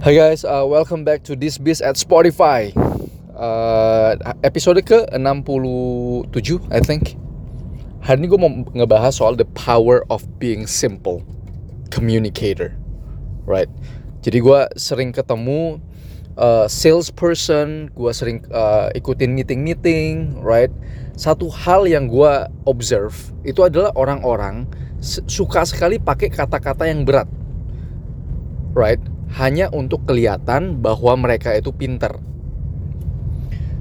Hai guys, uh, welcome back to This Biz at Spotify. Uh, episode ke 67, I think. Hari ini gue mau ngebahas soal the power of being simple communicator, right? Jadi gue sering ketemu uh, salesperson, gue sering uh, ikutin meeting-meeting, right? Satu hal yang gue observe itu adalah orang-orang suka sekali pakai kata-kata yang berat, right? Hanya untuk kelihatan bahwa mereka itu pinter.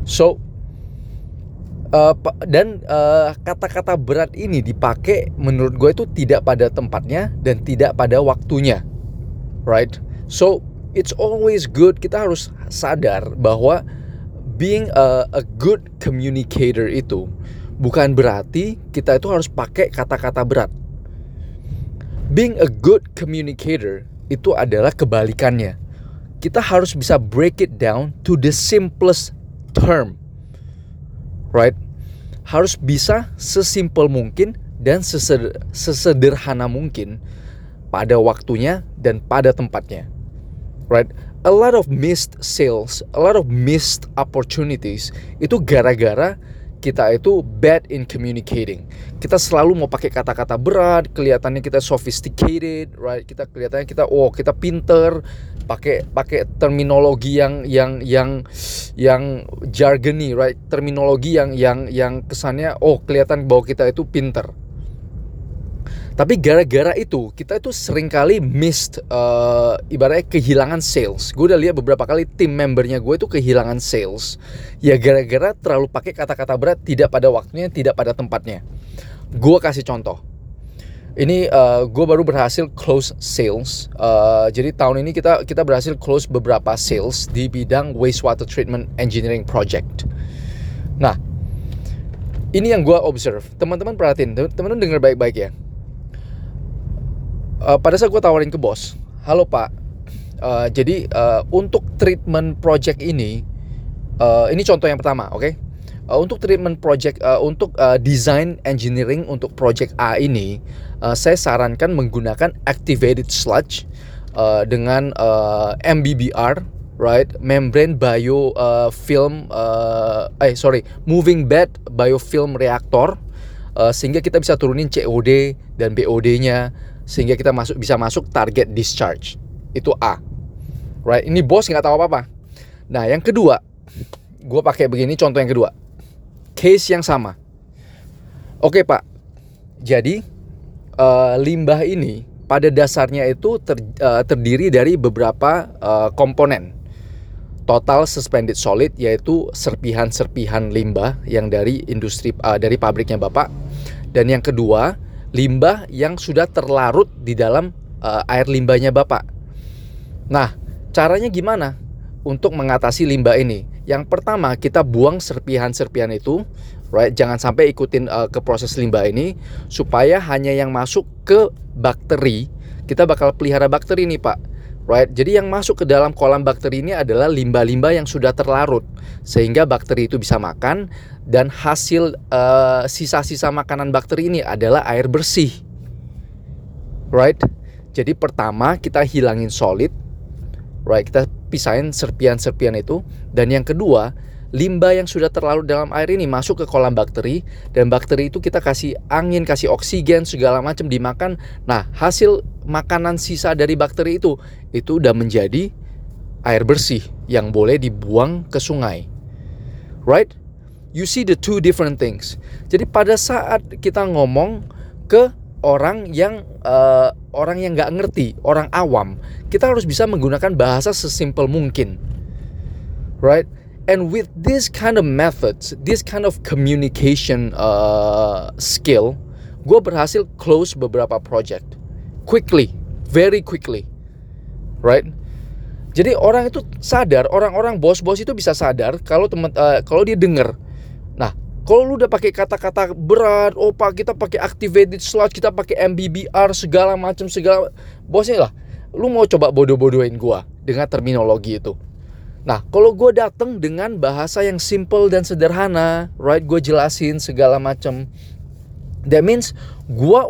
So uh, dan eh, kata-kata berat ini dipakai menurut gue itu tidak pada tempatnya dan tidak pada waktunya, right? So it's always good kita harus sadar bahwa being a, a good communicator itu bukan berarti kita itu harus pakai kata-kata berat. Being a good communicator itu adalah kebalikannya. Kita harus bisa break it down to the simplest term. Right? Harus bisa sesimpel mungkin dan sesederhana mungkin pada waktunya dan pada tempatnya. Right? A lot of missed sales, a lot of missed opportunities itu gara-gara kita itu bad in communicating. Kita selalu mau pakai kata-kata berat, kelihatannya kita sophisticated, right? Kita kelihatannya kita oh, kita pinter, pakai pakai terminologi yang yang yang yang jargony, right? Terminologi yang yang yang kesannya oh, kelihatan bahwa kita itu pinter. Tapi gara-gara itu kita itu sering kali missed uh, ibaratnya kehilangan sales. Gue udah lihat beberapa kali tim membernya gue itu kehilangan sales. Ya gara-gara terlalu pakai kata-kata berat tidak pada waktunya, tidak pada tempatnya. Gue kasih contoh. Ini uh, gue baru berhasil close sales. Uh, jadi tahun ini kita kita berhasil close beberapa sales di bidang wastewater treatment engineering project. Nah, ini yang gue observe. Teman-teman perhatiin, teman-teman dengar baik-baik ya uh, pada saat gue tawarin ke bos, halo pak, uh, jadi uh, untuk treatment project ini, uh, ini contoh yang pertama, oke? Okay? Uh, untuk treatment project, uh, untuk uh, design engineering untuk project A ini, uh, saya sarankan menggunakan activated sludge uh, dengan uh, MBBR, right? Membrane bio uh, film, uh, eh sorry, moving bed biofilm reactor, uh, sehingga kita bisa turunin COD dan BOD-nya sehingga kita masuk bisa masuk target discharge. Itu A. Right? Ini bos nggak tahu apa apa nah yang kedua gue pakai begini contoh yang kedua. Case yang sama. Oke pak. Jadi uh, limbah ini pada dasarnya itu ter, uh, terdiri dari beberapa uh, komponen. Total suspended solid yaitu serpihan-serpihan limbah yang dari industri uh, dari pabriknya bapak. Dan yang kedua limbah yang sudah terlarut di dalam uh, air limbahnya Bapak. Nah, caranya gimana untuk mengatasi limbah ini? Yang pertama, kita buang serpihan-serpihan itu, right? Jangan sampai ikutin uh, ke proses limbah ini supaya hanya yang masuk ke bakteri. Kita bakal pelihara bakteri nih, Pak right? Jadi yang masuk ke dalam kolam bakteri ini adalah limbah-limbah yang sudah terlarut sehingga bakteri itu bisa makan dan hasil eh, sisa-sisa makanan bakteri ini adalah air bersih. Right? Jadi pertama kita hilangin solid, right? Kita pisahin serpian-serpian itu dan yang kedua limbah yang sudah terlarut dalam air ini masuk ke kolam bakteri dan bakteri itu kita kasih angin, kasih oksigen segala macam dimakan. Nah, hasil makanan sisa dari bakteri itu itu udah menjadi air bersih yang boleh dibuang ke sungai. Right? You see the two different things. Jadi pada saat kita ngomong ke orang yang uh, orang yang nggak ngerti, orang awam, kita harus bisa menggunakan bahasa sesimpel mungkin. Right? And with this kind of methods this kind of communication uh, skill gue berhasil close beberapa project. Quickly very quickly. Right? Jadi orang itu sadar orang-orang bos-bos itu bisa sadar kalau teman uh, kalau dia dengar nah kalau lu udah pakai kata-kata berat oh pak kita pakai activated slot kita pakai MBBR segala macam segala bosnya lah lu mau coba bodoh-bodohin gua dengan terminologi itu Nah, kalau gue datang dengan bahasa yang simple dan sederhana, right? Gue jelasin segala macam. That means gue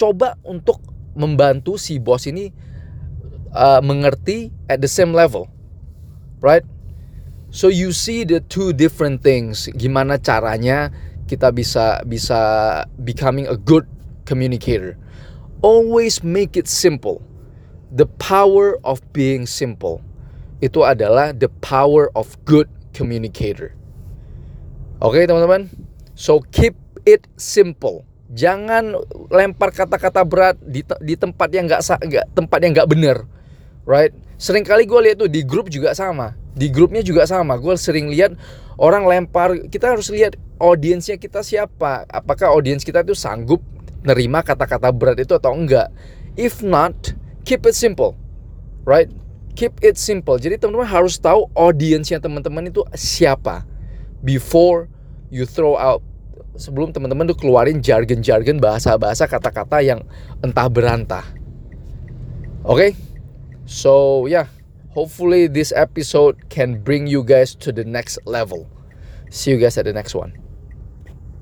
coba untuk membantu si bos ini uh, mengerti at the same level, right? So you see the two different things. Gimana caranya kita bisa bisa becoming a good communicator. Always make it simple. The power of being simple itu adalah the power of good communicator. Oke, okay, teman-teman. So keep it simple. Jangan lempar kata-kata berat di, di tempat yang nggak tempat yang nggak benar, right? Sering kali gue lihat tuh di grup juga sama, di grupnya juga sama. Gue sering lihat orang lempar. Kita harus lihat audiensnya kita siapa. Apakah audiens kita itu sanggup nerima kata-kata berat itu atau enggak? If not, keep it simple, right? Keep it simple. Jadi teman-teman harus tahu audiensnya teman-teman itu siapa before you throw out sebelum teman-teman tuh keluarin jargon-jargon bahasa-bahasa kata-kata yang entah berantah. Oke? Okay? So, yeah. Hopefully this episode can bring you guys to the next level. See you guys at the next one.